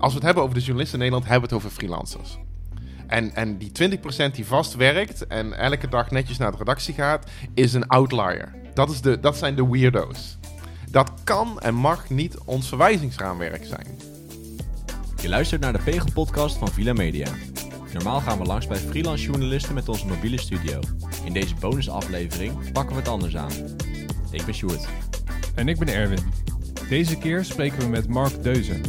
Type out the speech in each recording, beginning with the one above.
als we het hebben over de journalisten in Nederland, hebben we het over freelancers. En, en die 20% die vast werkt en elke dag netjes naar de redactie gaat, is een outlier. Dat, is de, dat zijn de weirdo's. Dat kan en mag niet ons verwijzingsraamwerk zijn. Je luistert naar de Pegel-podcast van Villa Media. Normaal gaan we langs bij freelance journalisten met onze mobiele studio. In deze bonusaflevering pakken we het anders aan. Ik ben Sjoerd. En ik ben Erwin. Deze keer spreken we met Mark Deuzen.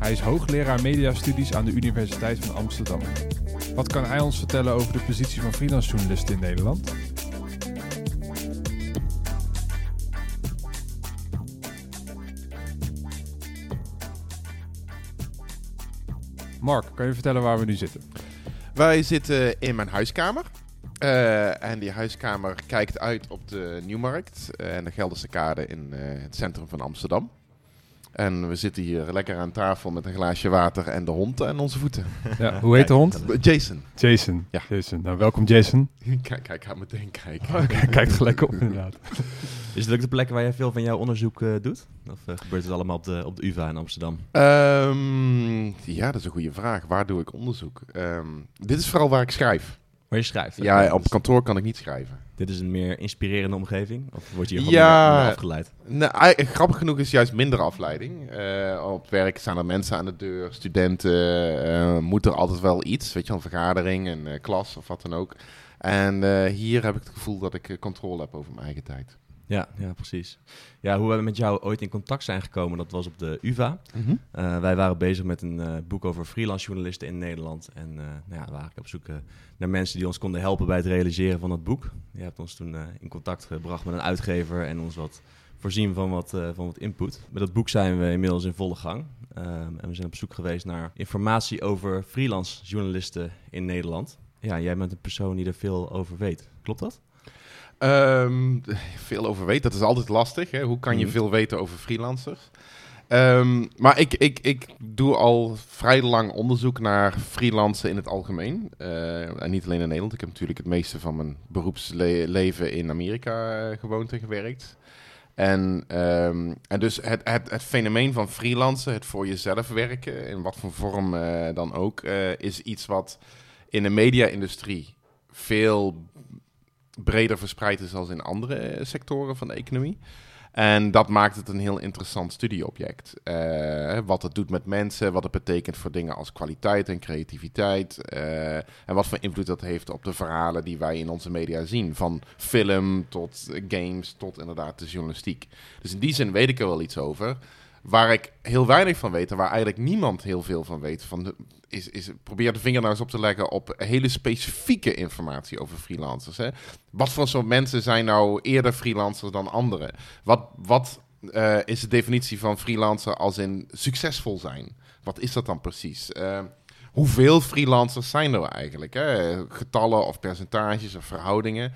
Hij is hoogleraar mediastudies aan de Universiteit van Amsterdam. Wat kan hij ons vertellen over de positie van freelance journalisten in Nederland? Mark, kan je vertellen waar we nu zitten? Wij zitten in mijn huiskamer. Uh, en die huiskamer kijkt uit op de Nieuwmarkt en de Gelderse Kade in uh, het centrum van Amsterdam. En we zitten hier lekker aan tafel met een glaasje water en de hond en onze voeten. Ja, hoe heet de hond? Jason. Jason. Ja. Jason. Nou, welkom Jason. Kijk, kijk, ga meteen kijken. Oh, kijk, kijkt gelijk op inderdaad. Is het ook de plek waar jij veel van jouw onderzoek uh, doet? Of uh, gebeurt het allemaal op de, op de UvA in Amsterdam? Um, ja, dat is een goede vraag. Waar doe ik onderzoek? Um, dit is vooral waar ik schrijf. Waar je schrijft? Ja, op dus kantoor kan ik niet schrijven. Dit is een meer inspirerende omgeving? Of word je hier gewoon ja, minder, afgeleid? Nou, grappig genoeg is juist minder afleiding. Uh, op werk staan er mensen aan de deur, studenten. Uh, moet er altijd wel iets, weet je, een vergadering, een uh, klas of wat dan ook. En hier heb ik het gevoel dat ik controle heb over mijn eigen tijd. Ja, ja, precies. Ja, hoe we met jou ooit in contact zijn gekomen, dat was op de UvA. Mm -hmm. uh, wij waren bezig met een uh, boek over freelance journalisten in Nederland. En uh, nou ja, we waren op zoek naar mensen die ons konden helpen bij het realiseren van dat boek. Je hebt ons toen in contact gebracht met een uitgever en ons wat voorzien van wat, van wat input. Met dat boek zijn we inmiddels in volle gang. Um, en we zijn op zoek geweest naar informatie over freelance journalisten in Nederland. Ja, jij bent een persoon die er veel over weet. Klopt dat? Um, veel over weten, dat is altijd lastig. Hè? Hoe kan je mm. veel weten over freelancers? Um, maar ik, ik, ik doe al vrij lang onderzoek naar freelancen in het algemeen. Uh, en niet alleen in Nederland. Ik heb natuurlijk het meeste van mijn beroepsleven in Amerika uh, gewoond en gewerkt. En, um, en dus het, het, het fenomeen van freelancen, het voor jezelf werken, in wat voor vorm uh, dan ook, is iets wat in de media-industrie veel breder verspreid is als in andere eh, sectoren van de economie. En dat maakt het een heel interessant studieobject. Uh, wat het doet met mensen, wat het betekent voor dingen als kwaliteit en creativiteit. Uh, en wat voor invloed dat heeft op de verhalen die wij in onze media zien. Van film tot games tot inderdaad de journalistiek. Dus in die zin weet ik er wel iets over. Waar ik heel weinig van weet en waar eigenlijk niemand heel veel van weet, van de, is, is probeer de vinger nou eens op te leggen op hele specifieke informatie over freelancers. Hè? Wat voor soort mensen zijn nou eerder freelancers dan anderen? Wat, wat uh, is de definitie van freelancer als in succesvol zijn? Wat is dat dan precies? Uh, hoeveel freelancers zijn er eigenlijk? Hè? Getallen of percentages of verhoudingen?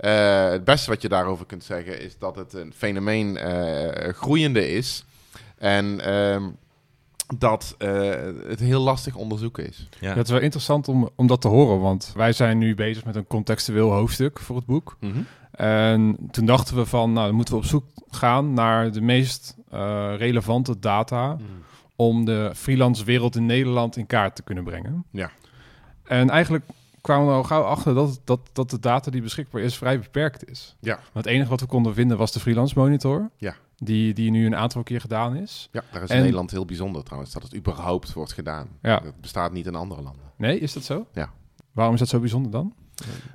Uh, het beste wat je daarover kunt zeggen is dat het een fenomeen groeiende is. En uh, dat uh, het heel lastig onderzoeken is. Ja. Dat is wel interessant om, om dat te horen, want wij zijn nu bezig met een contextueel hoofdstuk voor het boek. Mm -hmm. En toen dachten we van, nou, dan moeten we op zoek gaan naar de meest uh, relevante data mm. om de freelance wereld in Nederland in kaart te kunnen brengen. Ja. En eigenlijk kwamen we al gauw achter dat, dat, dat de data die beschikbaar is vrij beperkt is. Ja. Want het enige wat we konden vinden was de freelance monitor. Ja. Die, die nu een aantal keer gedaan is. Ja, daar is en... Nederland heel bijzonder trouwens, dat het überhaupt wordt gedaan. Ja. Dat bestaat niet in andere landen. Nee, is dat zo? Ja. Waarom is dat zo bijzonder dan?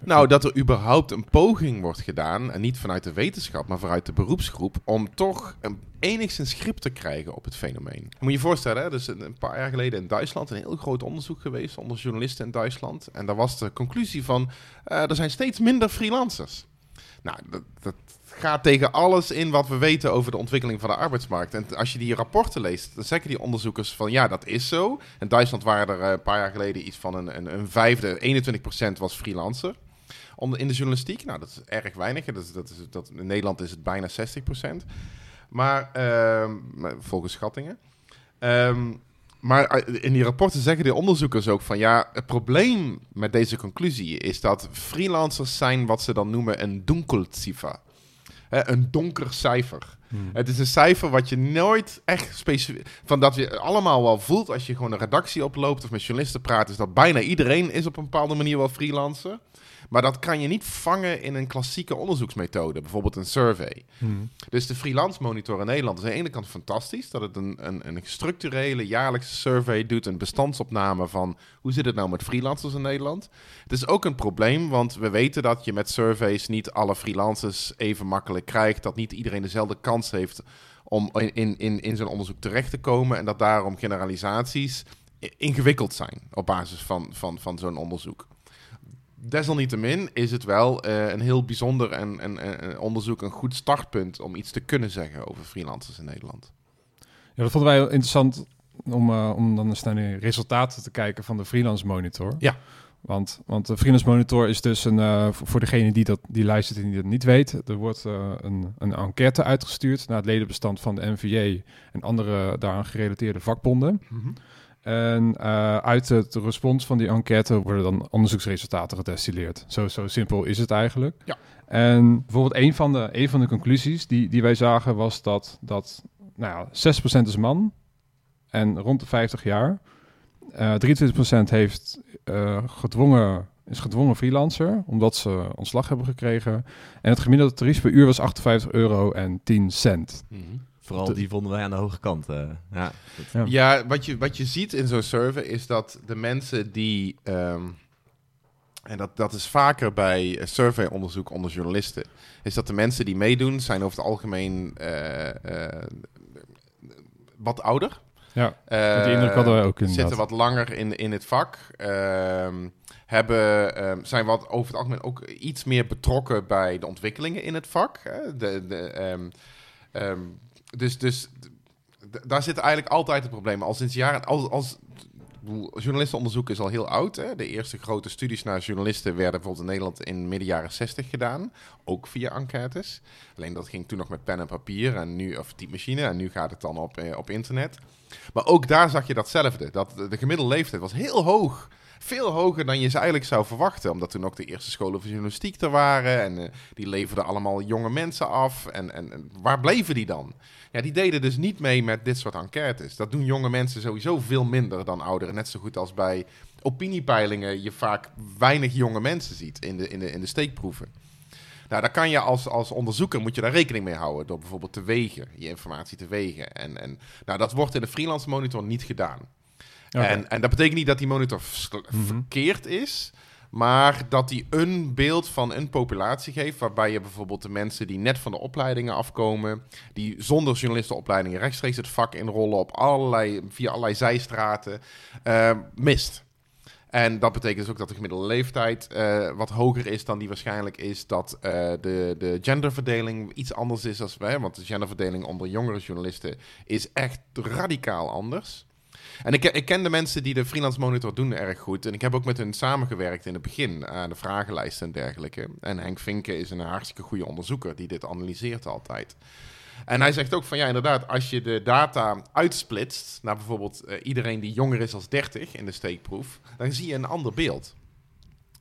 Nou, dat er überhaupt een poging wordt gedaan, en niet vanuit de wetenschap, maar vanuit de beroepsgroep, om toch een enigszens grip te krijgen op het fenomeen. Moet je je voorstellen, hè, dus een paar jaar geleden in Duitsland een heel groot onderzoek geweest onder journalisten in Duitsland. En daar was de conclusie van, uh, er zijn steeds minder freelancers. Nou, dat, dat, gaat tegen alles in wat we weten over de ontwikkeling van de arbeidsmarkt. En als je die rapporten leest, dan zeggen die onderzoekers van ja, dat is zo. In Duitsland waren er een paar jaar geleden iets van een, een, een vijfde, 21% was freelancer. In de journalistiek, nou dat is erg weinig. Dat is, dat is, dat, in Nederland is het bijna 60%. Maar uh, volgens schattingen. Um, maar in die rapporten zeggen de onderzoekers ook van ja, het probleem met deze conclusie is dat freelancers zijn wat ze dan noemen een dunkelziffer. Een donker cijfer. Hmm. Het is een cijfer wat je nooit echt specifiek... Van dat je allemaal wel voelt als je gewoon een redactie oploopt... of met journalisten praat... is dat bijna iedereen is op een bepaalde manier wel freelancer. Maar dat kan je niet vangen in een klassieke onderzoeksmethode. Bijvoorbeeld een survey. Hmm. Dus de freelance monitor in Nederland is aan de ene kant fantastisch. Dat het een, een, een structurele jaarlijkse survey doet. Een bestandsopname van hoe zit het nou met freelancers in Nederland. Het is ook een probleem, want we weten dat je met surveys niet alle freelancers even makkelijk krijgt. Dat niet iedereen dezelfde kans heeft om in, in, in zo'n onderzoek terecht te komen. En dat daarom generalisaties ingewikkeld zijn op basis van, van, van zo'n onderzoek. Desalniettemin is het wel uh, een heel bijzonder en, en, en, onderzoek een goed startpunt om iets te kunnen zeggen over freelancers in Nederland. Ja, dat vonden wij heel interessant om, uh, om dan eens naar de resultaten te kijken van de Freelance Monitor. Ja. Want, want de Freelance Monitor is dus een, uh, voor degene die, dat, die luistert en die dat niet weet, er wordt een, een enquête uitgestuurd naar het ledenbestand van de NVJ en andere daaraan gerelateerde vakbonden. Mm -hmm. En uh, uit het respons van die enquête worden dan onderzoeksresultaten gedestilleerd. Zo, zo simpel is het eigenlijk. Ja. En bijvoorbeeld een van de, een van de conclusies die, die wij zagen was dat, dat nou ja, 6% is man en rond de 50 jaar. Uh, 23% heeft uh, gedwongen, is gedwongen freelancer, omdat ze ontslag hebben gekregen. En het gemiddelde tarief per uur was 58 euro en 10 cent. Mm -hmm. Vooral die vonden wij aan de hoge kant. Uh, ja, ja. ja, wat, je, wat je ziet in zo'n survey is dat de mensen die... Um, en dat, dat is vaker bij surveyonderzoek onder journalisten... is dat de mensen die meedoen zijn over het algemeen uh, uh, wat ouder. Ja, die indruk hadden wij ook in. Zitten wat langer in, in het vak. Ehm, hebben, um, zijn wat over het algemeen ook iets meer betrokken bij de ontwikkelingen in het vak. Hè? De, de, um, dus, dus daar zit eigenlijk altijd het probleem. Al sinds jaren, als, als journalistenonderzoek is al heel oud. Hè? De eerste grote studies naar journalisten werden bijvoorbeeld in Nederland in midden jaren 60 gedaan. Ook via enquêtes. Alleen dat ging toen nog met pen en papier en nu, of typemachine. En nu gaat het dan op, eh, op internet. Maar ook daar zag je datzelfde. Dat de gemiddelde leeftijd was heel hoog. Veel hoger dan je ze eigenlijk zou verwachten. Omdat toen ook de eerste scholen van journalistiek er waren. En uh, die leverden allemaal jonge mensen af. En, en, en, waar bleven die dan? Ja, die deden dus niet mee met dit soort enquêtes. Dat doen jonge mensen sowieso veel minder dan ouderen. Net zo goed als bij opiniepeilingen je vaak weinig jonge mensen ziet in de, in de, in de steekproeven. Nou, daar kan je als, als onderzoeker moet je daar rekening mee houden door bijvoorbeeld te wegen, je informatie te wegen. En, en nou, dat wordt in de freelance monitor niet gedaan. Okay. En, en dat betekent niet dat die monitor mm-hmm. verkeerd is, maar dat die een beeld van een populatie geeft, waarbij je bijvoorbeeld de mensen die net van de opleidingen afkomen, die zonder journalistenopleidingen rechtstreeks het vak inrollen op allerlei, via allerlei zijstraten, uh, mist. En dat betekent dus ook dat de gemiddelde leeftijd uh, wat hoger is dan die waarschijnlijk is. Dat uh, de, de genderverdeling iets anders is. Als wij, want de genderverdeling onder jongere journalisten is echt radicaal anders. En ik, ik ken de mensen die de freelance monitor doen erg goed. En ik heb ook met hun samengewerkt in het begin aan de vragenlijsten en dergelijke. En Henk Vinken is een hartstikke goede onderzoeker die dit analyseert altijd. En hij zegt ook van ja, inderdaad, als je de data uitsplitst naar bijvoorbeeld uh, iedereen die jonger is als 30 in de steekproef, dan zie je een ander beeld.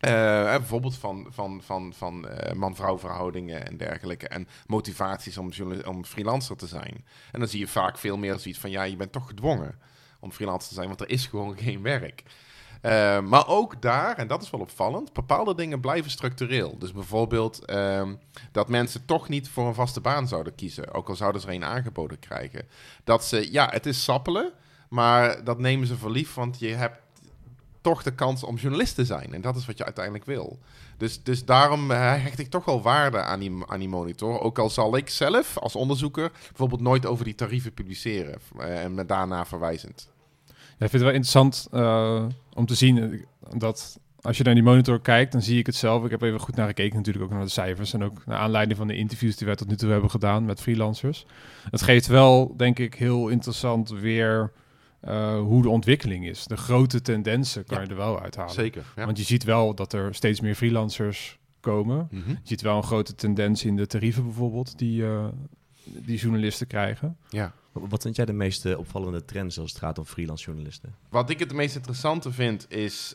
Uh, bijvoorbeeld van, van, van, van man-vrouw verhoudingen en dergelijke. En motivaties om, om freelancer te zijn. En dan zie je vaak veel meer zoiets van ja, je bent toch gedwongen om freelancer te zijn, want er is gewoon geen werk. Uh, maar ook daar, en dat is wel opvallend, bepaalde dingen blijven structureel. Dus bijvoorbeeld uh, dat mensen toch niet voor een vaste baan zouden kiezen, ook al zouden ze er een aangeboden krijgen. Dat ze, ja, het is sappelen, maar dat nemen ze voor lief, want je hebt toch de kans om journalist te zijn. En dat is wat je uiteindelijk wil. Dus, dus daarom uh, hecht ik toch wel waarde aan die, aan die monitor. Ook al zal ik zelf als onderzoeker bijvoorbeeld nooit over die tarieven publiceren uh, en me daarna verwijzend. Ja, ik vind het wel interessant uh, om te zien dat als je naar die monitor kijkt, dan zie ik het zelf. Ik heb even goed naar gekeken, natuurlijk ook naar de cijfers. En ook naar aanleiding van de interviews die wij tot nu toe hebben gedaan met freelancers. Het geeft wel, denk ik, heel interessant weer uh, hoe de ontwikkeling is. De grote tendensen kan ja, je er wel uithalen. Zeker. Ja. Want je ziet wel dat er steeds meer freelancers komen. Mm -hmm. Je ziet wel een grote tendens in de tarieven bijvoorbeeld, die, uh, die journalisten krijgen. Ja. Wat vind jij de meest opvallende trends als het gaat om freelance journalisten? Wat ik het meest interessante vind is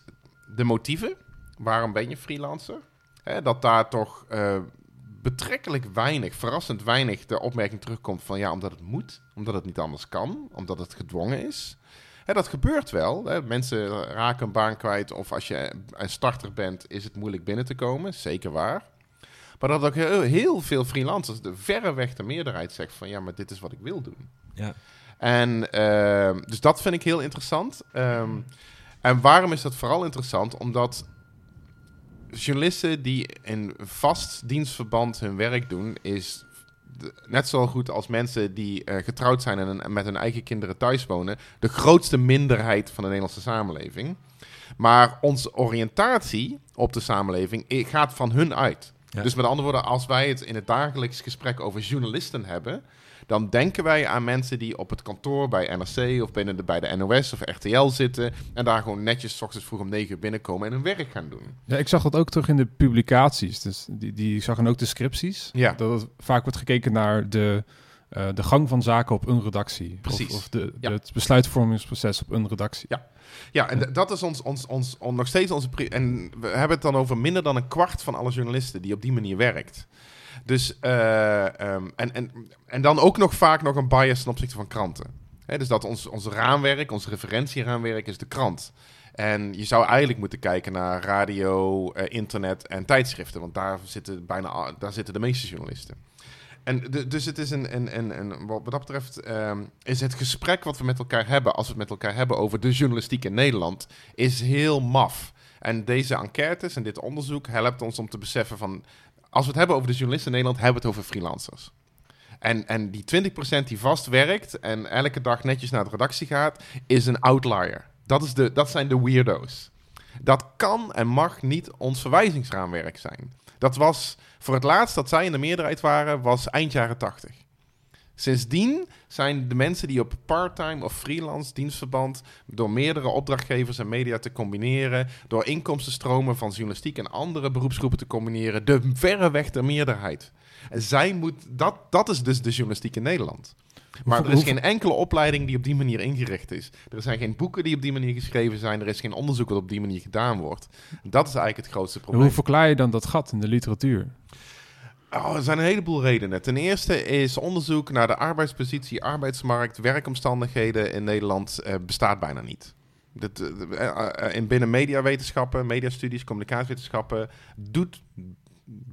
de motieven. Waarom ben je freelancer? Hè, dat daar toch uh, betrekkelijk weinig, verrassend weinig, de opmerking terugkomt van ja, omdat het moet, omdat het niet anders kan, omdat het gedwongen is. Hè, dat gebeurt wel. Hè. Mensen raken een baan kwijt of als je een starter bent, is het moeilijk binnen te komen. Zeker waar. Maar dat ook heel, heel veel freelancers, de verreweg de meerderheid, zegt van ja, maar dit is wat ik wil doen. Ja. En uh, dus dat vind ik heel interessant. Um, en waarom is dat vooral interessant? Omdat journalisten die in vast dienstverband hun werk doen, is net zo goed als mensen die uh, getrouwd zijn en, met hun eigen kinderen thuis wonen, de grootste minderheid van de Nederlandse samenleving. Maar onze oriëntatie op de samenleving gaat van hun uit. Dus met andere woorden, als wij het in het dagelijks gesprek over journalisten hebben, dan denken wij aan mensen die op het kantoor bij NRC of binnen de, bij de NOS of RTL zitten en daar gewoon netjes s ochtends vroeg om negen uur binnenkomen en hun werk gaan doen. Ja, ik zag dat ook terug in de publicaties. Dus die, die zag ook de scripties. Ja. Dat het vaak wordt gekeken naar de, uh, de gang van zaken op een redactie. Precies. Of, of de, het besluitvormingsproces op een redactie. Ja. Ja, en dat is ons, ons, ons, ons, nog steeds onze... En we hebben het dan over minder dan een kwart van alle journalisten die op die manier werkt. Dus, uh, en, en, en dan ook nog vaak nog een bias ten opzichte van kranten. dus dat ons, ons raamwerk, ons referentieraamwerk is de krant. En je zou eigenlijk moeten kijken naar radio, uh, internet en tijdschriften. Want daar zitten, bijna, daar zitten de meeste journalisten. En dus het is een, een, een, een, wat dat betreft um, is het gesprek wat we met elkaar hebben, als we het met elkaar hebben over de journalistiek in Nederland, is heel maf. En deze enquêtes en dit onderzoek helpt ons om te beseffen van, als we het hebben over de journalisten in Nederland, hebben we het over freelancers. En, en die 20% die vast werkt en elke dag netjes naar de redactie gaat, is een outlier. Dat, is de, dat zijn de weirdo's. Dat kan en mag niet ons verwijzingsraamwerk zijn. Dat was voor het laatst dat zij in de meerderheid waren, was eind jaren 80. Sindsdien zijn de mensen die op part-time of freelance dienstverband door meerdere opdrachtgevers en media te combineren, door inkomstenstromen van journalistiek en andere beroepsgroepen te combineren, de verreweg de meerderheid. En zij moet, dat, dat is dus de journalistiek in Nederland. Maar er is geen enkele opleiding die op die manier ingericht is. Er zijn geen boeken die op die manier geschreven zijn. Er is geen onderzoek wat op die manier gedaan wordt. Dat is eigenlijk het grootste probleem. Hoe verklaar je dan dat gat in de literatuur? Oh, er zijn een heleboel redenen. Ten eerste is onderzoek naar de arbeidspositie, arbeidsmarkt, werkomstandigheden in Nederland uh, bestaat bijna niet. Dat, uh, in binnen mediawetenschappen, mediastudies, communicatiewetenschappen doet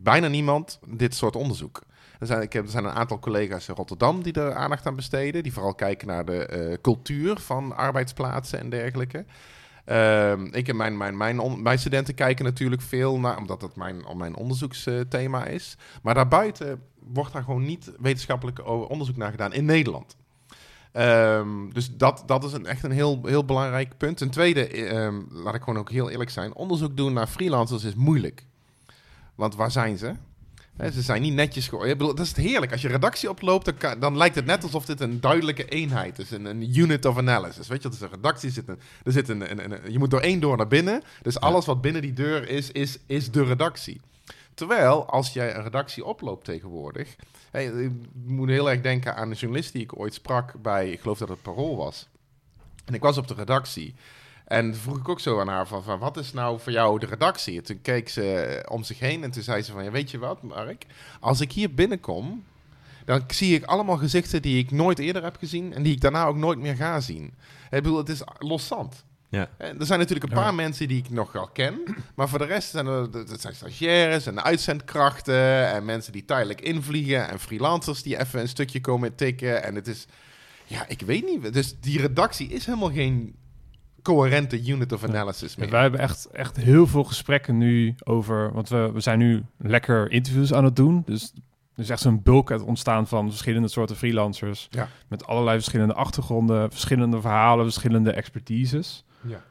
bijna niemand dit soort onderzoek. Er zijn, ik heb, er zijn een aantal collega's in Rotterdam die er aandacht aan besteden. Die vooral kijken naar de cultuur van arbeidsplaatsen en dergelijke. Uh, ik en mijn, mijn, mijn, studenten kijken natuurlijk veel naar, omdat dat mijn, mijn onderzoeksthema is. Maar daarbuiten wordt daar gewoon niet wetenschappelijk onderzoek naar gedaan in Nederland. Um, dus dat, dat is een, echt een heel, heel belangrijk punt. Ten tweede, um, laat ik gewoon ook heel eerlijk zijn, onderzoek doen naar freelancers is moeilijk. Want waar zijn ze? Ze zijn niet netjes geworden. Dat is het heerlijk. Als je redactie oploopt, dan, dan, lijkt het net alsof dit een duidelijke eenheid is. Een, een unit of analysis. Weet je, dat is een redactie. Zit een, er zit een, een, je moet door één door naar binnen. Dus alles wat binnen die deur is, is, is de redactie. Terwijl, als jij een redactie oploopt tegenwoordig... Hey, ik moet heel erg denken aan een journalist die ik ooit sprak bij... Ik geloof dat het Parool was. En ik was op de redactie... En vroeg ik ook zo aan haar van, van, wat is nou voor jou de redactie? En toen keek ze om zich heen en toen zei ze van, ja, weet je wat Mark? Als ik hier binnenkom, dan zie ik allemaal gezichten die ik nooit eerder heb gezien en die ik daarna ook nooit meer ga zien. Ik bedoel, het is loszand. Ja. En er zijn natuurlijk een paar mensen die ik nog wel ken. Maar voor de rest zijn er dat zijn stagiaires en uitzendkrachten. En mensen die tijdelijk invliegen. En freelancers die even een stukje komen tikken. En het is. Ja, ik weet niet. Dus die redactie is helemaal geen coherente unit of analysis meer. wij hebben echt, echt heel veel gesprekken nu over... Want we, we zijn nu lekker interviews aan het doen. Dus er is echt zo'n bulk uit ontstaan van verschillende soorten freelancers. Ja. Met allerlei verschillende achtergronden, verschillende verhalen, verschillende expertises. Ja.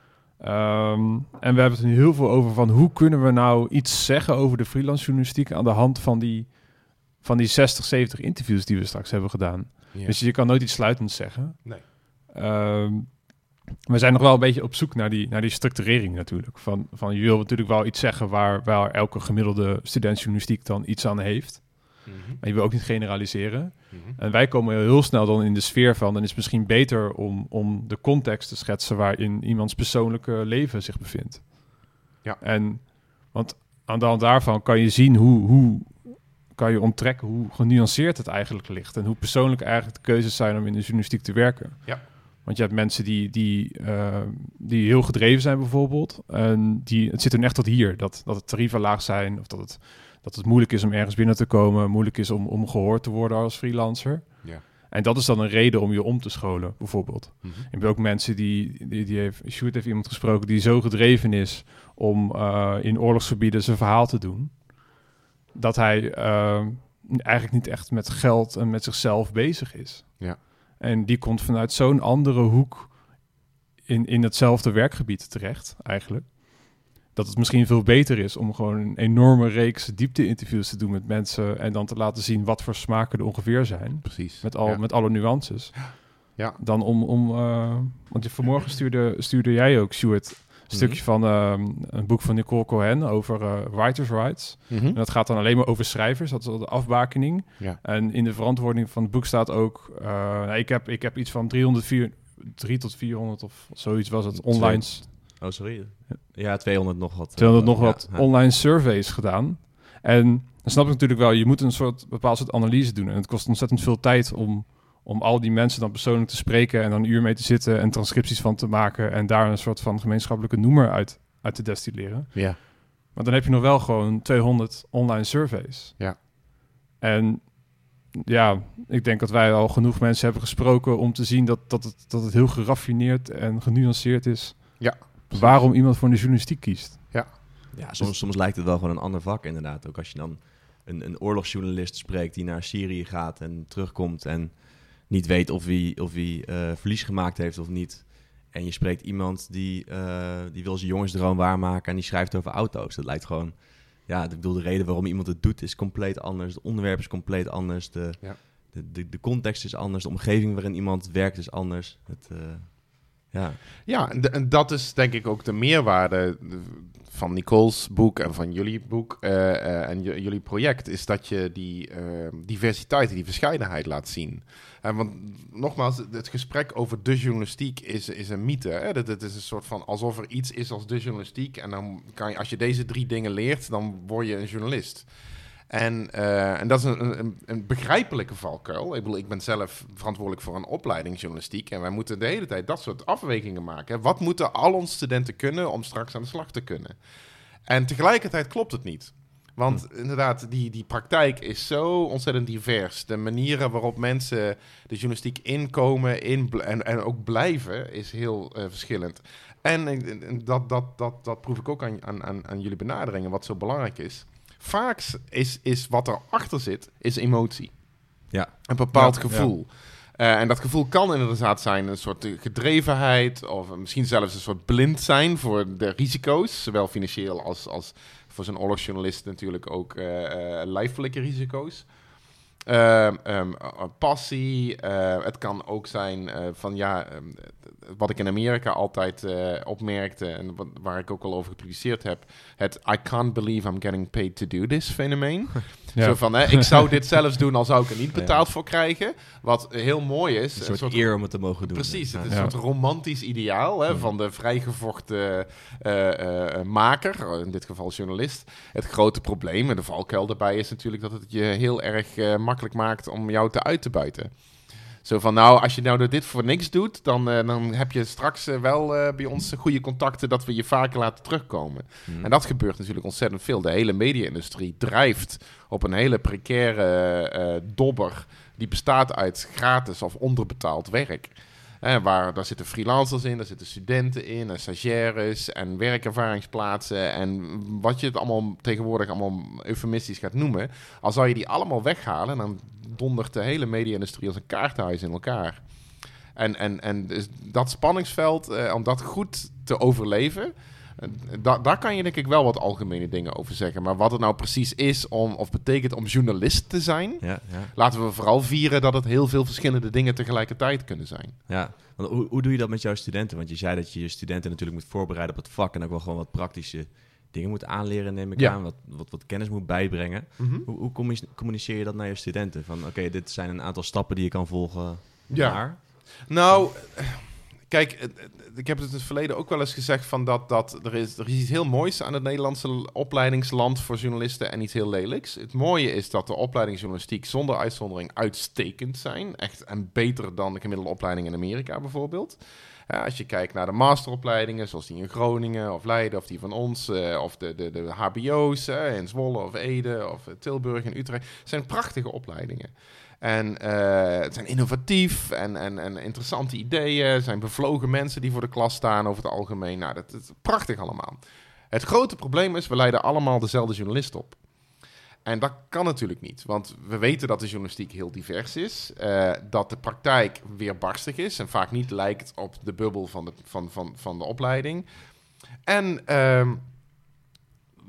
Ehm, en we hebben het nu heel veel over van hoe kunnen we nou iets zeggen over de freelance journalistiek aan de hand van die, van die 60, 70 interviews die we straks hebben gedaan. Dus je kan nooit iets sluitends zeggen. Nee. Ehm, we zijn nog wel een beetje op zoek naar die, naar die structurering natuurlijk. Van, van je wil natuurlijk wel iets zeggen waar, waar elke gemiddelde student journalistiek dan iets aan heeft. Mhm. Maar je wil ook niet generaliseren. Mhm. En wij komen heel snel dan in de sfeer van... dan is het misschien beter om, om de context te schetsen... waarin iemands persoonlijke leven zich bevindt. Ja. En, want aan de hand daarvan kan je zien hoe, hoe kan je onttrekken hoe genuanceerd het eigenlijk ligt. En hoe persoonlijk eigenlijk de keuzes zijn om in de journalistiek te werken. Ja. Want je hebt mensen die, die, uh, die heel gedreven zijn bijvoorbeeld. En die, het zit er echt tot hier. Dat, dat het tarieven laag zijn. Of dat het, dat het moeilijk is om ergens binnen te komen. Moeilijk is om, om gehoord te worden als freelancer. Ja. En dat is dan een reden om je om te scholen, bijvoorbeeld. Mhm. Je hebt ook mensen die, die, die heeft, Sjoerd heeft iemand gesproken die zo gedreven is om uh, in oorlogsgebieden zijn verhaal te doen, dat hij uh, eigenlijk niet echt met geld en met zichzelf bezig is. Ja. En die komt vanuit zo'n andere hoek in, in hetzelfde werkgebied terecht, eigenlijk. Dat het misschien veel beter is om gewoon een enorme reeks diepte-interviews te doen met mensen en dan te laten zien wat voor smaken er ongeveer zijn. Precies. Met, al, Ja. met alle nuances. Ja. Dan om, om uh, want je vanmorgen stuurde, stuurde jij ook, Stuart, een Mhm. stukje van uh, een boek van Nicole Cohen over uh, writers' rights. Mhm. En dat gaat dan alleen maar over schrijvers, dat is al de afbakening. Ja. En in de verantwoording van het boek staat ook, uh, nou, ik, heb, ik heb iets van 304, 3 tot 400 of zoiets was het, online, Oh, sorry. Ja, 200 nog wat. 200 nog ja, wat ja. online surveys gedaan. En dan snap ik natuurlijk wel, je moet een soort bepaald soort analyse doen. En het kost ontzettend veel tijd om, om al die mensen dan persoonlijk te spreken en dan een uur mee te zitten en transcripties van te maken en daar een soort van gemeenschappelijke noemer uit, uit te destilleren. Ja. Maar dan heb je nog wel gewoon 200 online surveys. Ja. En ja, ik denk dat wij al genoeg mensen hebben gesproken om te zien dat, dat, het, dat het heel geraffineerd en genuanceerd is. Ja, precies. Waarom iemand voor de journalistiek kiest. Ja, soms, soms lijkt het wel gewoon een ander vak inderdaad. Ook als je dan een, een oorlogsjournalist spreekt die naar Syrië gaat en terugkomt en niet weet of hij, of hij uh, verlies gemaakt heeft of niet. En je spreekt iemand die, uh, die wil zijn jongensdroom waarmaken en die schrijft over auto's. Dat lijkt gewoon... Ja, ik bedoel, de reden waarom iemand het doet is compleet anders. Het onderwerp is compleet anders. De, Ja. de, de, de context is anders. De omgeving waarin iemand werkt is anders. Het, uh, ja. Ja, en, de- en dat is denk ik ook de meerwaarde van Nicole's boek en van jullie boek eh, eh, en jullie project, is dat je die eh, diversiteit die verscheidenheid laat zien. Want nogmaals, het gesprek over de journalistiek is, is een mythe. Dat, het is een soort van alsof er iets is als de journalistiek. En dan kan je, als je deze drie dingen leert, dan word je een journalist. En, eh, en dat is een, een, een begrijpelijke valkuil. Ik bedoel, ik ben zelf verantwoordelijk voor een opleiding journalistiek. En wij moeten de hele tijd dat soort afwegingen maken. Wat moeten al onze studenten kunnen om straks aan de slag te kunnen? En tegelijkertijd klopt het niet. Want inderdaad, die, die praktijk is zo ontzettend divers. De manieren waarop mensen de journalistiek inkomen in en, en ook blijven is heel eh, verschillend. En, en dat, dat, dat, dat proef ik ook aan, aan, aan, aan jullie benaderingen, wat zo belangrijk is. Vaak is, is wat erachter zit, is emotie. Ja. Een bepaald Ja, gevoel. Eh, en dat gevoel kan inderdaad zijn een soort eh, gedrevenheid... of misschien zelfs een soort blind zijn voor de risico's... zowel financieel als, als voor zo'n oorlogsjournalist natuurlijk ook eh, lijfelijke risico's. Eh, passie. eh, het kan ook zijn eh, van ja, ehm, wat ik in Amerika altijd opmerkte en wat, waar ik ook al over gepubliceerd heb, het I can't believe I'm getting paid to do this fenomeen. Ja. Zo van, hè, ik zou dit zelfs doen, al zou ik er niet betaald voor krijgen. Wat heel mooi is. Een soort, eer om het te mogen doen. Precies, het is Ja. een soort romantisch ideaal hè, van de vrijgevochten maker, in dit geval journalist. Het grote probleem en de valkuil daarbij is natuurlijk dat het je heel erg makkelijk maakt om jou te uit te buiten. Zo van, nou, als je nou dit voor niks doet, dan, eh, dan heb je straks eh, wel eh, bij ons goede contacten dat we je vaker laten terugkomen. Mhm. En dat gebeurt natuurlijk ontzettend veel. De hele media-industrie drijft op een hele precaire dobber die bestaat uit gratis of onderbetaald werk. Waar, daar zitten freelancers in, daar zitten studenten in, en stagiaires en werkervaringsplaatsen. En wat je het allemaal tegenwoordig allemaal eufemistisch gaat noemen. Al zou je die allemaal weghalen, dan dondert de hele media-industrie als een kaartenhuis in elkaar. En, en, en dus dat spanningsveld, eh, om dat goed te overleven, da daar kan je denk ik wel wat algemene dingen over zeggen. Maar wat het nou precies is om, of betekent om journalist te zijn, Ja, ja. laten we vooral vieren dat het heel veel verschillende dingen tegelijkertijd kunnen zijn. Ja, want hoe, hoe doe je dat met jouw studenten? Want je zei dat je je studenten natuurlijk moet voorbereiden op het vak en ook wel gewoon wat praktische dingen moet aanleren, neem ik Ja. aan. Wat, wat, wat kennis moet bijbrengen. Hoe, hoe commu- communiceer je dat naar je studenten? Van oké, dit zijn een aantal stappen die je kan volgen. Ja. Nou, kijk, ik heb het in het verleden ook wel eens gezegd van dat, dat er, is, er is iets heel moois aan het Nederlandse opleidingsland voor journalisten en iets heel lelijks. Het mooie is dat de opleidingsjournalistiek zonder uitzondering uitstekend zijn. Echt en beter dan de gemiddelde opleiding in Amerika bijvoorbeeld. als je kijkt naar de masteropleidingen, zoals die in Groningen of Leiden of die van ons, uh, of de, de, de HBO's in Zwolle of Ede of Tilburg en Utrecht, zijn prachtige opleidingen. En uh, het zijn innovatief en, en, en interessante ideeën. Zijn bevlogen mensen die voor de klas staan over het algemeen. Nou, dat, is prachtig allemaal. Het grote probleem is, we leiden allemaal dezelfde journalist op. En dat kan natuurlijk niet, want we weten dat de journalistiek heel divers is, uh, dat de praktijk weerbarstig is en vaak niet lijkt op de bubbel van de, van, van, van de opleiding. En uh,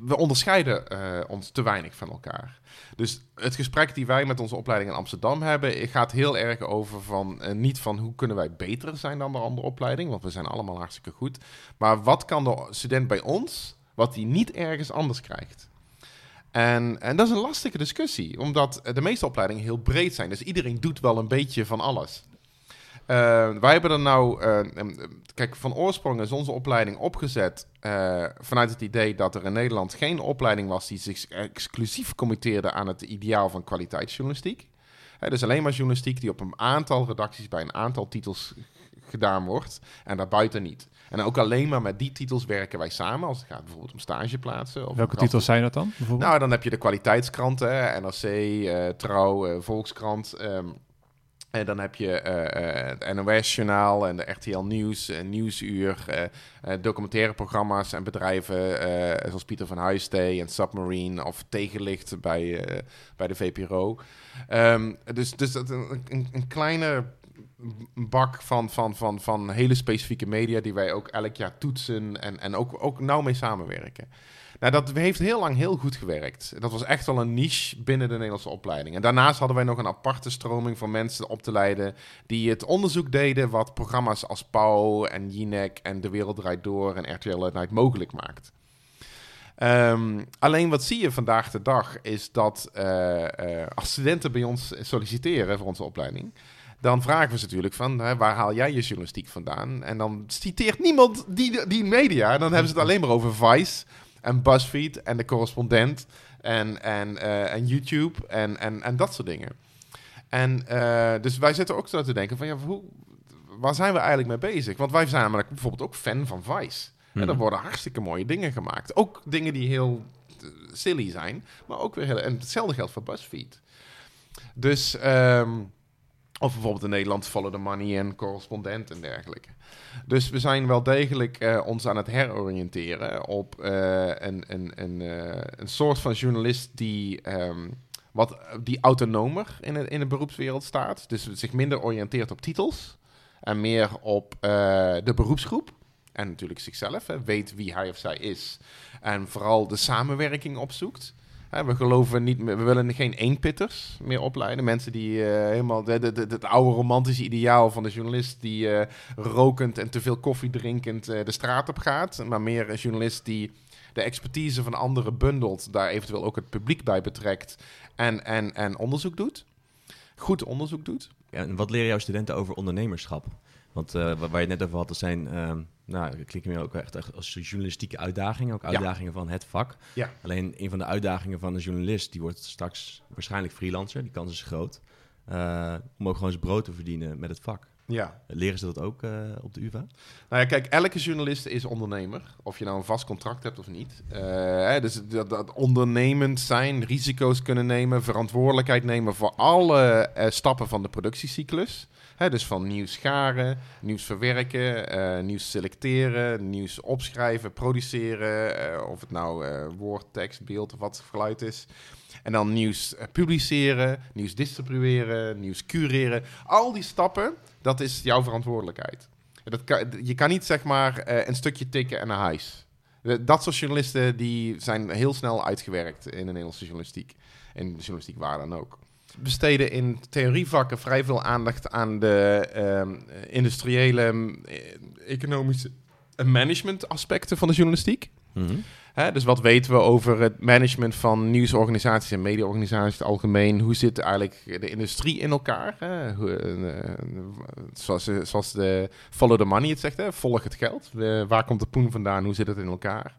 we onderscheiden uh, ons te weinig van elkaar. Dus het gesprek die wij met onze opleiding in Amsterdam hebben, gaat heel erg over van uh, niet van hoe kunnen wij beter zijn dan de andere opleiding, want we zijn allemaal hartstikke goed. Maar wat kan de student bij ons, wat hij niet ergens anders krijgt? En, en dat is een lastige discussie, omdat de meeste opleidingen heel breed zijn. Dus iedereen doet wel een beetje van alles. Uh, wij hebben er nou, uh, kijk, van oorsprong is onze opleiding opgezet uh, vanuit het idee dat er in Nederland geen opleiding was die zich exclusief committeerde aan het ideaal van kwaliteitsjournalistiek. Dus alleen maar journalistiek die op een aantal redacties bij een aantal titels gedaan wordt en daarbuiten niet. En ook alleen maar met die titels werken wij samen, als het gaat bijvoorbeeld om stageplaatsen. Of Welke titels zijn dat dan? Nou, dan heb je de kwaliteitskranten, NRC, Trouw, Volkskrant. Um, en dan heb je uh, het NOS-journaal en de RTL Nieuws, en Nieuwsuur, uh, documentaire programma's en bedrijven zoals Pieter van Huistee en Submarine of Tegenlicht bij, bij de VPRO. Ehm, dus dus dat een, een, kleine bak van, van, van, van hele specifieke media die wij ook elk jaar toetsen en, en ook, ook nauw mee samenwerken. Nou, dat heeft heel lang heel goed gewerkt. Dat was echt wel een niche binnen de Nederlandse opleiding. En daarnaast hadden wij nog een aparte stroming van mensen op te leiden die het onderzoek deden wat programma's als Pauw en Jinek en De Wereld Draait Door en RTL Night mogelijk maakt. Um, alleen wat zie je vandaag de dag is dat uh, uh, als studenten bij ons solliciteren voor onze opleiding, dan vragen we ze natuurlijk van, hè, waar haal jij je journalistiek vandaan? En dan citeert niemand die, die media. Dan hebben ze het alleen maar over Vice en BuzzFeed en de correspondent en, en, uh, en YouTube en, en, en dat soort dingen. En uh, dus wij zitten ook zo te denken van ja, hoe, waar zijn we eigenlijk mee bezig? Want wij zijn namelijk bijvoorbeeld ook fan van Vice. En er mhm. worden hartstikke mooie dingen gemaakt. Ook dingen die heel eh, silly zijn, maar ook weer heel... En hetzelfde geldt voor BuzzFeed. Dus... Um, of bijvoorbeeld in Nederland Follow the Money en correspondent en dergelijke. Dus we zijn wel degelijk uh, ons aan het heroriënteren op uh, een, een, een, uh, een soort van journalist die, um, wat, die autonomer in, in de beroepswereld staat. Dus zich minder oriënteert op titels en meer op de beroepsgroep. En natuurlijk zichzelf, weet wie hij of zij is. En vooral de samenwerking opzoekt we geloven niet meer, we willen geen eenpitters meer opleiden. Mensen die uh, helemaal het oude romantische ideaal van de journalist die uh, rokend en te veel koffie drinkend uh, de straat op gaat. Maar meer een journalist die de expertise van anderen bundelt, daar eventueel ook het publiek bij betrekt en, en, en onderzoek doet. Goed onderzoek doet. En wat leren jouw studenten over ondernemerschap? Want waar je het net over had, dat zijn ehm, nou, ik klik me ook echt als journalistieke uitdagingen, ook uitdagingen van het vak. Ja. Alleen een van de uitdagingen van een journalist, die wordt straks waarschijnlijk freelancer, die kans is groot, uh, om ook gewoon zijn brood te verdienen met het vak. Ja. Leren ze dat ook uh, op de UvA? Nou ja, kijk, elke journalist is ondernemer. Of je nou een vast contract hebt of niet. Uh, hè, dus dat, dat, ondernemend zijn, risico's kunnen nemen, verantwoordelijkheid nemen voor alle uh, stappen van de productiecyclus dus van nieuws scharen, nieuws verwerken, nieuws selecteren, nieuws opschrijven, produceren. Of het nou woord, tekst, beeld of wat geluid is. En dan nieuws publiceren, nieuws distribueren, nieuws cureren. Al die stappen, dat is jouw verantwoordelijkheid. Dat je kan niet zeg maar een stukje tikken en naar huis. Dat soort journalisten die zijn heel snel uitgewerkt in de Nederlandse journalistiek. En de journalistiek waar dan ook besteden in theorievakken vrij veel aandacht aan de um, industriële, eh, economische en management aspecten van de journalistiek. Mm Hè, dus wat weten we over het management van nieuwsorganisaties en mediaorganisaties in het algemeen? Hoe zit eigenlijk de industrie in elkaar? Hè? Eh, zoals, eh, zoals de follow the money het zegt, hè? volg het geld. Waar komt de poen vandaan? Hoe zit het in elkaar?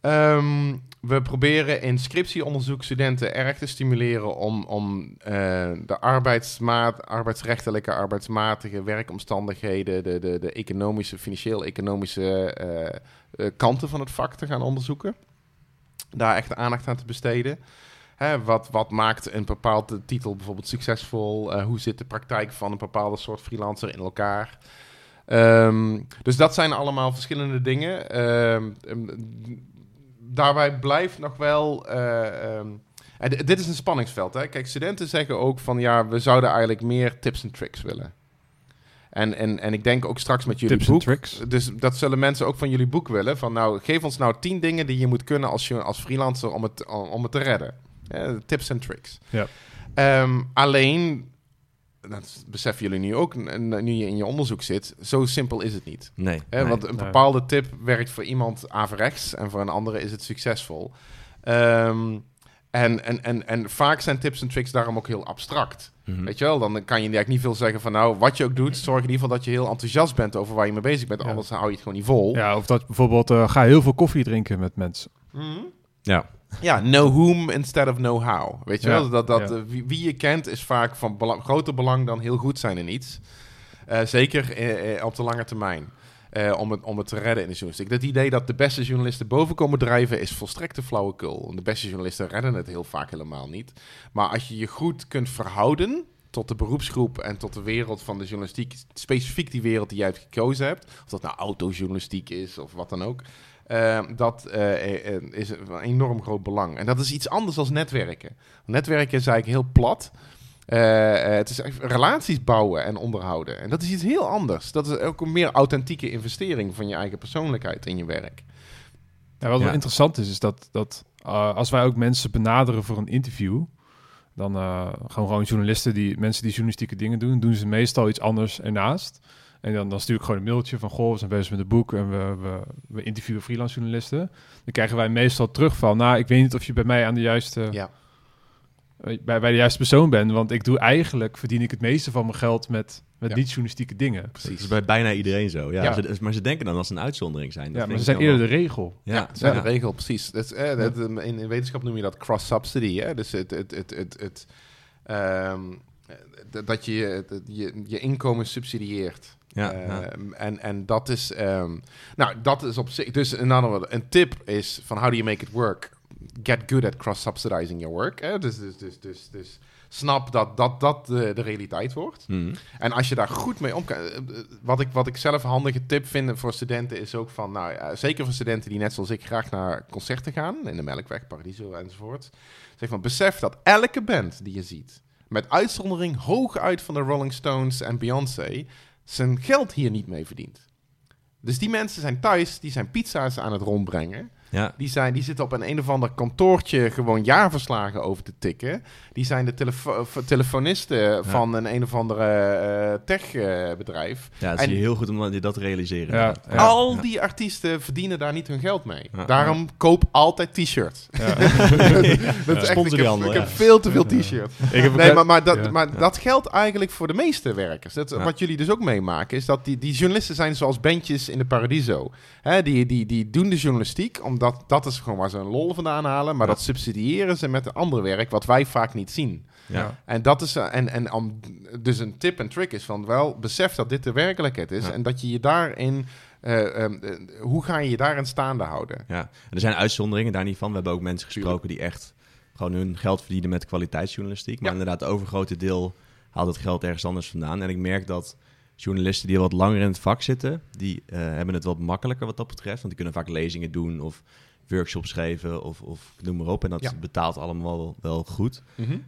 Ehm, we proberen in scriptieonderzoek studenten erg te stimuleren om, om eh, de arbeidsmaat, arbeidsrechtelijke, arbeidsmatige werkomstandigheden, de, de, de economische, financieel-economische eh, eh, kanten van het vak te gaan onderzoeken. Daar echt aandacht aan te besteden. Hè, wat, wat maakt een bepaalde titel bijvoorbeeld succesvol? Hoe zit de praktijk van een bepaalde soort freelancer in elkaar? Ehm, dus dat zijn allemaal verschillende dingen. Ehm, daarbij blijft nog wel. eh, ehm, en dit is een spanningsveld. Hè? Kijk, studenten zeggen ook van ja, we zouden eigenlijk meer tips en tricks willen. En, en, en ik denk ook straks met jullie Tips en boek. tricks. Dus dat zullen mensen ook van jullie boek willen. Van nou, geef ons nou tien dingen die je moet kunnen als, je, als freelancer om het, om het te redden. Eh, tips en tricks. Ja. Ehm, alleen, dat beseffen jullie nu ook, nu je in je onderzoek zit, zo simpel is het niet. Nee. Hè, nee. want een nee. bepaalde tip werkt voor iemand averechts en voor een andere is het succesvol. Ehm, en, en, en, en vaak zijn tips en tricks daarom ook heel abstract. Mhm. Weet je wel, dan kan je eigenlijk niet veel zeggen van nou, wat je ook doet, zorg in ieder geval dat je heel enthousiast bent over waar je mee bezig bent, Ja. anders hou je het gewoon niet vol. Ja, of dat bijvoorbeeld, eh, ga heel veel koffie drinken met mensen. Mhm. Ja. Ja, know whom instead of know how. Weet je Ja, wel, dat, dat, ja. wie, wie je kent is vaak van groter belang dan heel goed zijn in iets. Eh, zeker eh, eh, op de lange termijn. Om, het, om het te redden in de journalistiek. Dat idee dat de beste journalisten boven komen drijven is volstrekte flauwekul. De beste journalisten redden het heel vaak helemaal niet. Maar als je je goed kunt verhouden tot de beroepsgroep en tot de wereld van de journalistiek, specifiek die wereld die jij hebt gekozen hebt, of dat nou autojournalistiek is of wat dan ook, eh, dat eh, eh, is een enorm groot belang. En dat is iets anders dan netwerken. Netwerken is eigenlijk heel plat. Eh, eh, het is relaties bouwen en onderhouden. En dat is iets heel anders. Dat is ook een meer authentieke investering van je eigen persoonlijkheid in je werk. Ja, wat Ja. wel interessant is, is dat, dat eh, als wij ook mensen benaderen voor een interview, dan eh, gewoon, gewoon journalisten, die, mensen die journalistieke dingen doen, doen ze meestal iets anders ernaast. En dan, dan stuur ik gewoon een mailtje van, goh, we zijn bezig met een boek en we, we, we interviewen freelance journalisten. Dan krijgen wij meestal terug van, nou, ik weet niet of je bij mij aan de juiste, Ja. eh, bij, bij de juiste persoon bent, want ik doe eigenlijk, verdien ik het meeste van mijn geld met, met Ja. niet-journalistieke dingen. Dat is bij bijna iedereen zo. Ja, Ja. Ze- maar ze denken dan dat ze een uitzondering zijn. Dat Ja, maar ze zijn eerder wel- de regel. Ja, Ja, dat is ja. de regel, precies. Dat eh, dat, in, in wetenschap noem je dat cross-subsidy. Hè? Dus het, het, het, het, het, ehm, dat je het- je, je inkomen subsidieert. Ja, Ehm, ja. En, en dat is, ehm, nou, dat is op zich. Dus in andere woorden, een tip is van how do you make it work? Get good at cross-subsidizing your work. Hè? Dus, dus, dus, dus, dus snap dat dat, dat de, de realiteit wordt. Mhm. En als je daar goed mee om kan... eh, eh, Wat ik, wat ik zelf een handige tip vind voor studenten is ook van... Nou, ja, zeker voor studenten die net zoals ik graag naar concerten gaan... in de Melkweg, Paradiso enzovoort. Zeg van, besef dat elke band die je ziet... met uitzondering hooguit van de Rolling Stones en Beyoncé... zijn geld hier niet mee verdient. Dus die mensen zijn thuis, die zijn pizza's aan het rondbrengen... Ja. Die, zijn, die zitten op een een of ander kantoortje gewoon jaarverslagen over te tikken. Die zijn de telefo- v- telefonisten van een een of andere techbedrijf. ja, het En- is heel goed om je dat te realiseren. Ja, inderdaad. ja. Al Ja. die artiesten verdienen daar niet hun geld mee. Ja. Daarom koop altijd t-shirts. Ja. dat is echt, ik heb, ik heb veel te veel t-shirts. Ik heb Nee, maar, maar, dat, Ja. maar dat geldt eigenlijk voor de meeste werkers. Dat, Ja. Wat jullie dus ook meemaken, is dat die, die journalisten zijn zoals bandjes in de Paradiso. Hè, die, die, die doen de journalistiek, omdat dat is gewoon waar ze een lol vandaan halen. Maar Ja. dat subsidiëren ze met een ander werk, wat wij vaak niet zien. Ja. En dat is eh, en, en om, dus een tip en trick is van wel besef dat dit de werkelijkheid is Ja. en dat je je daarin eh, ehm, eh, hoe ga je je daarin staande houden? Ja, en er zijn uitzonderingen daar niet van. We hebben ook mensen gesproken die echt gewoon hun geld verdienen met kwaliteitsjournalistiek. Maar Ja. inderdaad, het overgrote deel haalt het geld ergens anders vandaan. En ik merk dat journalisten die al wat langer in het vak zitten, die eh, hebben het wat makkelijker wat dat betreft. Want die kunnen vaak lezingen doen of workshops geven of, of noem maar op. En dat Ja. betaalt allemaal wel, wel goed.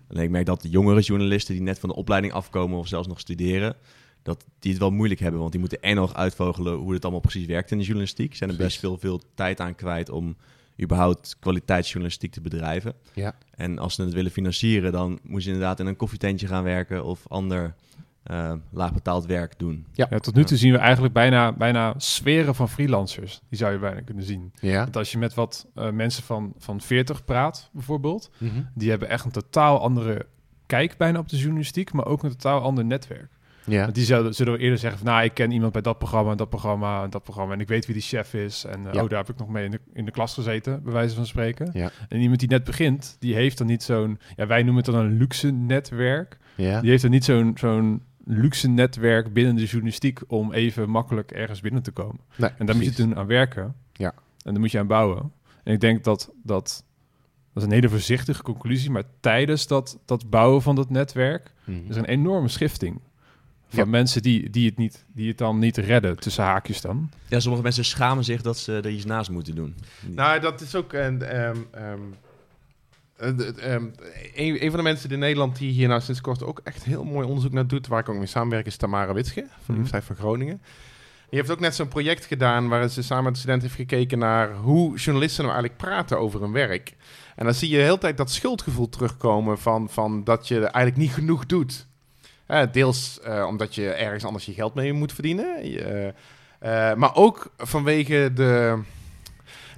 Alleen ik merk dat de jongere journalisten die net van de opleiding afkomen of zelfs nog studeren, dat die het wel moeilijk hebben. Want die moeten en nog uitvogelen hoe het allemaal precies werkt in de journalistiek. Zijn er best veel, veel tijd aan kwijt om überhaupt kwaliteitsjournalistiek te bedrijven. Ja. En als ze het willen financieren, dan moet je inderdaad in een koffietentje gaan werken of ander uh, laag betaald werk doen. Ja. tot nu toe zien we eigenlijk bijna, bijna sferen van freelancers. Die zou je bijna kunnen zien. Ja. Want als je met wat uh, mensen van, van 40 praat, bijvoorbeeld, mhm. die hebben echt een totaal andere kijk bijna op de journalistiek, maar ook een totaal ander netwerk. Ja. Want die zullen, zullen we eerder zeggen van, nou, ik ken iemand bij dat programma, dat programma, en dat programma, en ik weet wie die chef is. En uh, oh, daar heb ik nog mee in de, in de klas gezeten, bij wijze van spreken. Ja. En iemand die net begint, die heeft dan niet zo'n, ja, wij noemen het dan een luxe netwerk. Ja. Die heeft dan niet zo'n zo'n luxe netwerk binnen de journalistiek om even makkelijk ergens binnen te komen. Nee, en daar moet je toen aan werken. Ja. En daar moet je aan bouwen. En ik denk dat dat, dat is een hele voorzichtige conclusie, maar tijdens dat, dat bouwen van dat netwerk mm is een enorme schifting. Van mensen die, die, het niet, die het dan niet redden, tussen haakjes dan. Ja, sommige mensen schamen zich dat ze er iets naast moeten doen. Nou, dat is ook... een. um, um, een, van de mensen in Nederland die hier nou sinds kort ook echt heel mooi onderzoek naar doet, waar ik ook mee samenwerk, is Tamara Witsche van de mhm. Universiteit van Groningen. Die heeft ook net zo'n project gedaan waarin ze samen met de studenten heeft gekeken naar hoe journalisten nou eigenlijk praten over hun werk. En dan zie je de hele tijd dat schuldgevoel terugkomen van, van dat je eigenlijk niet genoeg doet. Uh, deels uh, omdat je ergens anders je geld mee moet verdienen. Uh, maar ook vanwege de,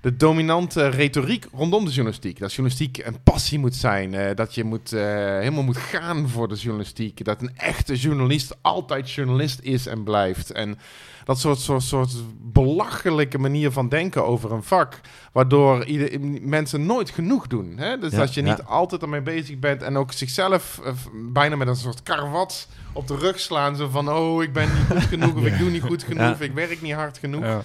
de dominante retoriek rondom de journalistiek. Dat journalistiek een passie moet zijn. dat je moet, helemaal moet gaan voor de journalistiek. Dat een echte journalist altijd journalist is en blijft. En dat soort, soort, soort belachelijke manier van denken over een vak. Waardoor ieder, mensen nooit genoeg doen. Hè? Dus ja, als je niet altijd ermee bezig bent en ook zichzelf uh, bijna met een soort karwat op de rug slaan. Zo van, oh, ik ben niet goed genoeg of ik doe niet goed genoeg of ik werk niet hard genoeg.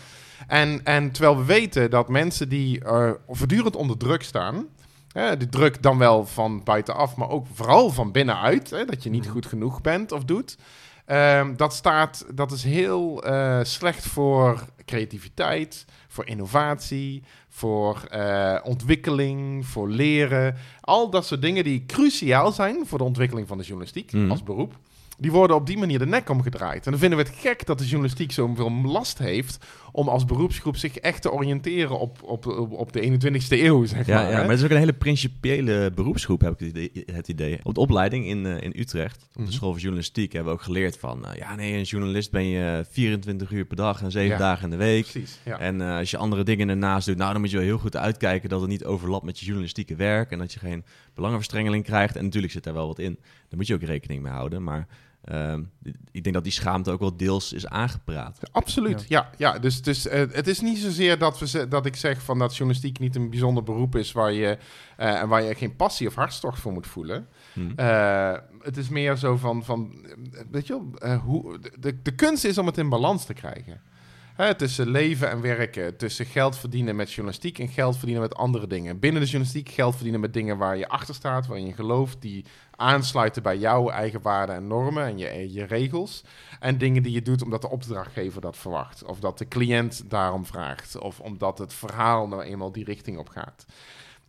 En, en terwijl we weten dat mensen die uh, voortdurend onder druk staan... Hè, de druk dan wel van buitenaf, maar ook vooral van binnenuit. Hè, dat je niet mhm. goed genoeg bent of doet. Um, dat, staat, dat is heel uh, slecht voor creativiteit, voor innovatie, voor uh, ontwikkeling, voor leren. Al dat soort dingen die cruciaal zijn voor de ontwikkeling van de journalistiek mm. als beroep die worden op die manier de nek omgedraaid. En dan vinden we het gek dat de journalistiek zoveel last heeft om als beroepsgroep zich echt te oriënteren op, op, op, de 21ste eeuw, zeg ja, maar. Ja, maar het is ook een hele principiële beroepsgroep, heb ik het idee. Op de opleiding in, uh, in Utrecht, op de mhm. school voor journalistiek, hebben we ook geleerd van... Uh, ja, nee, een journalist ben je 24 uur per dag en 7 dagen in de week. Precies, ja. En uh, als je andere dingen ernaast doet, nou, dan moet je wel heel goed uitkijken dat het niet overlapt met je journalistieke werk en dat je geen belangenverstrengeling krijgt. En natuurlijk zit daar wel wat in. Daar moet je ook rekening mee houden, maar... Ehm, ik denk dat die schaamte ook wel deels is aangepraat. Absoluut, ja. ja, dus dus uh, het is niet zozeer dat, we, dat ik zeg van dat journalistiek niet een bijzonder beroep is waar je, uh, waar je geen passie of hartstocht voor moet voelen. Hmm. Uh, het is meer zo van, van weet je wel, hoe, de, de kunst is om het in balans te krijgen. Hè, tussen leven en werken, tussen geld verdienen met journalistiek en geld verdienen met andere dingen. Binnen de journalistiek geld verdienen met dingen waar je achter staat, waarin je gelooft, die aansluiten bij jouw eigen waarden en normen en je, je regels. En dingen die je doet omdat de opdrachtgever dat verwacht, of dat de cliënt daarom vraagt, of omdat het verhaal nou eenmaal die richting op gaat.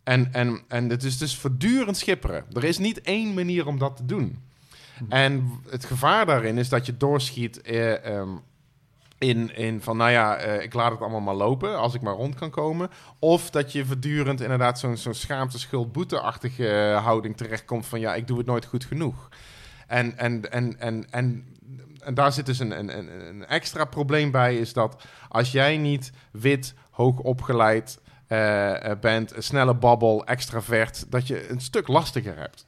En, en, en het is dus voortdurend schipperen. Er is niet één manier om dat te doen. Hm. En het gevaar daarin is dat je doorschiet eh, ehm, in, in van, nou ja, uh, ik laat het allemaal maar lopen als ik maar rond kan komen. Of dat je voortdurend inderdaad zo'n zo'n schaamte, schuld, boete-achtige uh, houding terechtkomt van, ja, ik doe het nooit goed genoeg. En, en, en, en, en, en daar zit dus een, een, een extra probleem bij, is dat als jij niet wit, hoog opgeleid uh, bent, een snelle babbel, extravert, dat je een stuk lastiger hebt.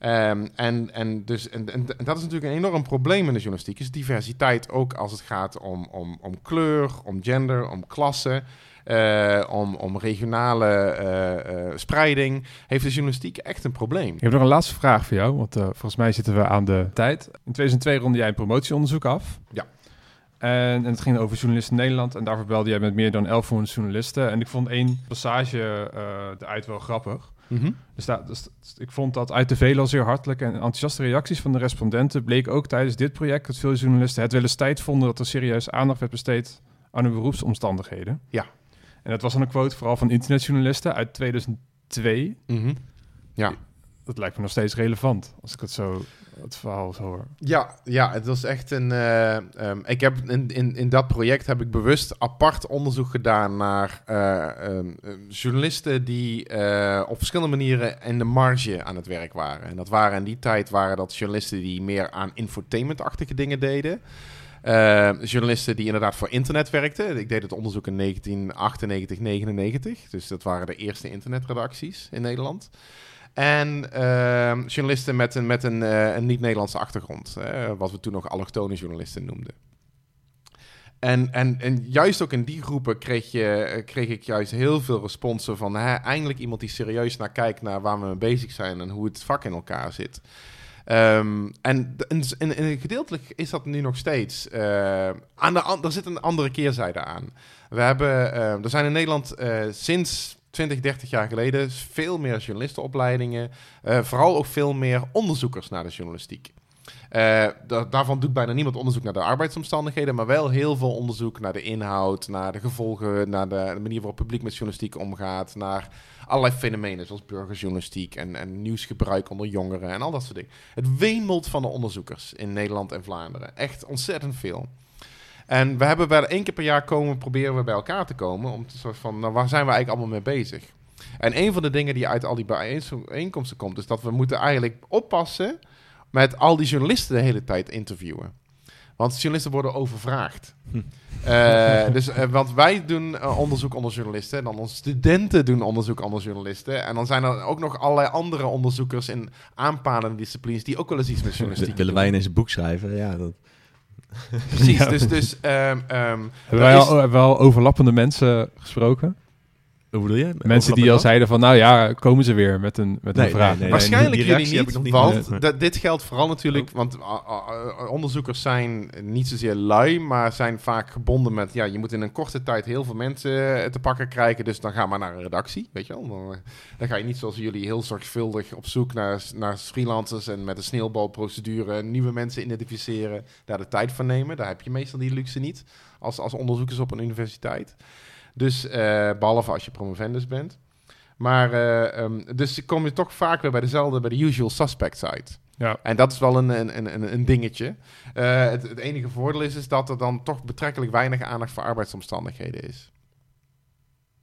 Um, en, en, dus, en, en, dat is natuurlijk een enorm probleem in de journalistiek, is diversiteit ook als het gaat om, om, om kleur, om gender, om klasse, uh, om, om regionale uh, uh, spreiding, heeft de journalistiek echt een probleem. Ik heb nog een laatste vraag voor jou, want volgens mij zitten we aan de tijd. In 2002 ronde jij een promotieonderzoek af. Ja. En, en, het ging over journalisten in Nederland. En daarvoor belde jij met meer dan 1100 journalisten. En ik vond één passage eruit wel grappig. Mhm. dus, dat, dus, ik vond dat uit de vele zeer hartelijke en enthousiaste reacties van de respondenten bleek ook tijdens dit project dat veel journalisten het wel eens tijd vonden dat er serieus aandacht werd besteed aan hun beroepsomstandigheden. Ja. En dat was dan een quote vooral van internetjournalisten uit 2002. Mhm. Ja. Dat lijkt me nog steeds relevant als ik het zo het verhaal hoor. Ja, ja, het was echt een. eh, ehm, ik heb in, in, in dat project heb ik bewust apart onderzoek gedaan naar eh, ehm, eh, journalisten die eh, op verschillende manieren in de marge aan het werk waren. En dat waren in die tijd waren dat journalisten die meer aan infotainmentachtige dingen deden. Journalisten die inderdaad voor internet werkten. Ik deed het onderzoek in 1998, 99. Dus dat waren de eerste internetredacties in Nederland. En ehm, journalisten met een, met een, eh, een niet-Nederlandse achtergrond. wat we toen nog allochtone journalisten noemden. En, en, en juist ook in die groepen kreeg, je, eh, kreeg ik juist heel veel responsen van... Hè, eindelijk iemand die serieus naar kijkt naar waar we mee bezig zijn... en hoe het vak in elkaar zit. Ehm, en en gedeeltelijk is dat nu nog steeds. Eh, aan de, er zit een andere keerzijde aan. We hebben, eh, er zijn in Nederland sinds 20, 30 jaar geleden veel meer journalistenopleidingen. eh, vooral ook veel meer onderzoekers naar de journalistiek. Eh, da- daarvan doet bijna niemand onderzoek naar de arbeidsomstandigheden, maar wel heel veel onderzoek naar de inhoud, naar de gevolgen, naar de, de manier waarop het publiek met journalistiek omgaat, naar allerlei fenomenen zoals burgerjournalistiek en, en nieuwsgebruik onder jongeren en al dat soort dingen. Het wemelt van de onderzoekers in Nederland en Vlaanderen. Echt ontzettend veel. En we hebben wel één keer per jaar komen, proberen we bij elkaar te komen om te soort van, nou, waar zijn we eigenlijk allemaal mee bezig? En een van de dingen die uit al die bijeenkomsten komt, is dat we moeten eigenlijk oppassen met al die journalisten de hele tijd interviewen. Want journalisten worden overvraagd. Eh, dus, eh, want wij doen eh, onderzoek onder journalisten. En dan onze studenten doen onderzoek onder journalisten. En dan zijn er ook nog allerlei andere onderzoekers in aanpalende disciplines... die ook wel eens iets met journalistiek Willen wij ineens een boek schrijven? Ja, dat... Precies, Ja. dus... dus ehm, ehm, Hebben wij is- al, hebben al overlappende mensen gesproken? Hoe bedoel je? Mensen die al zeiden van, nou ja, komen ze weer met een, met Nee, een vraag. nee, nee. Waarschijnlijk jullie niet, ik nog niet want dat- dit geldt vooral natuurlijk, want ah, ah, ah, onderzoekers zijn niet zozeer lui, maar zijn vaak gebonden met, ja, je moet in een korte tijd heel veel mensen eh, te pakken krijgen, dus dan ga maar naar een redactie, weet je wel. Dan, eh, dan ga je niet zoals jullie heel zorgvuldig op zoek naar, naar freelancers en met een sneeuwbalprocedure nieuwe mensen identificeren, daar de tijd voor nemen. Daar heb je meestal die luxe niet als, als onderzoekers op een universiteit. Dus, eh, behalve als je promovendus bent. Maar, eh, ehm, dus kom je toch vaak weer bij dezelfde, bij de usual suspects uit. Ja. En dat is wel een, een, een, een dingetje. Eh, het, het enige voordeel is, is dat er dan toch betrekkelijk weinig aandacht voor arbeidsomstandigheden is.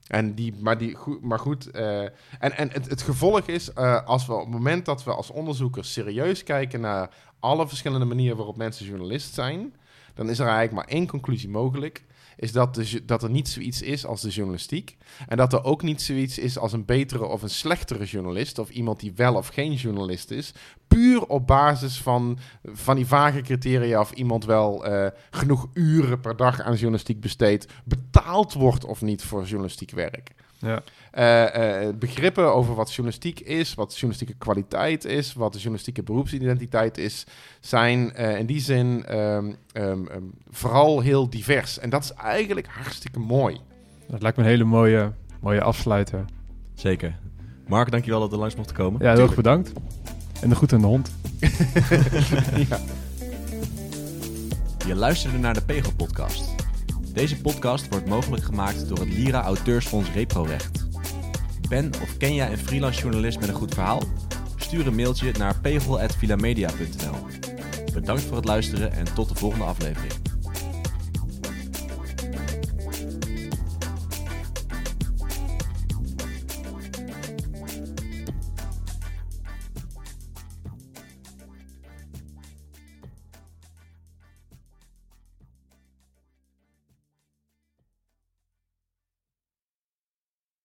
En die, maar, die, goed, maar goed, en, en het, het gevolg is, als we op het moment dat we als onderzoekers serieus kijken naar alle verschillende manieren waarop mensen journalist zijn, dan is er eigenlijk maar één conclusie mogelijk. Is dat, de, dat er niet zoiets is als de journalistiek. En dat er ook niet zoiets is als een betere of een slechtere journalist. Of iemand die wel of geen journalist is. Puur op basis van, van die vage criteria of iemand wel eh, genoeg uren per dag aan journalistiek besteedt. Betaald wordt of niet voor journalistiek werk. Ja. Eh, eh, begrippen over wat journalistiek is, wat journalistieke kwaliteit is, wat de journalistieke beroepsidentiteit is, zijn eh, in die zin ehm, ehm, ehm, vooral heel divers. En dat is eigenlijk hartstikke mooi. Dat lijkt me een hele mooie, mooie afsluiter. Zeker. Mark, dankjewel dat we langs mochten komen. Ja, heel erg bedankt. En de goed aan de hond. ja. Je luisterde naar de Pegel Podcast. Deze podcast wordt mogelijk gemaakt door het Lira Auteursfonds Reprorecht. Ben of ken jij een freelance journalist met een goed verhaal? Stuur een mailtje naar pegel.vilamedia.nl Bedankt voor het luisteren en tot de volgende aflevering.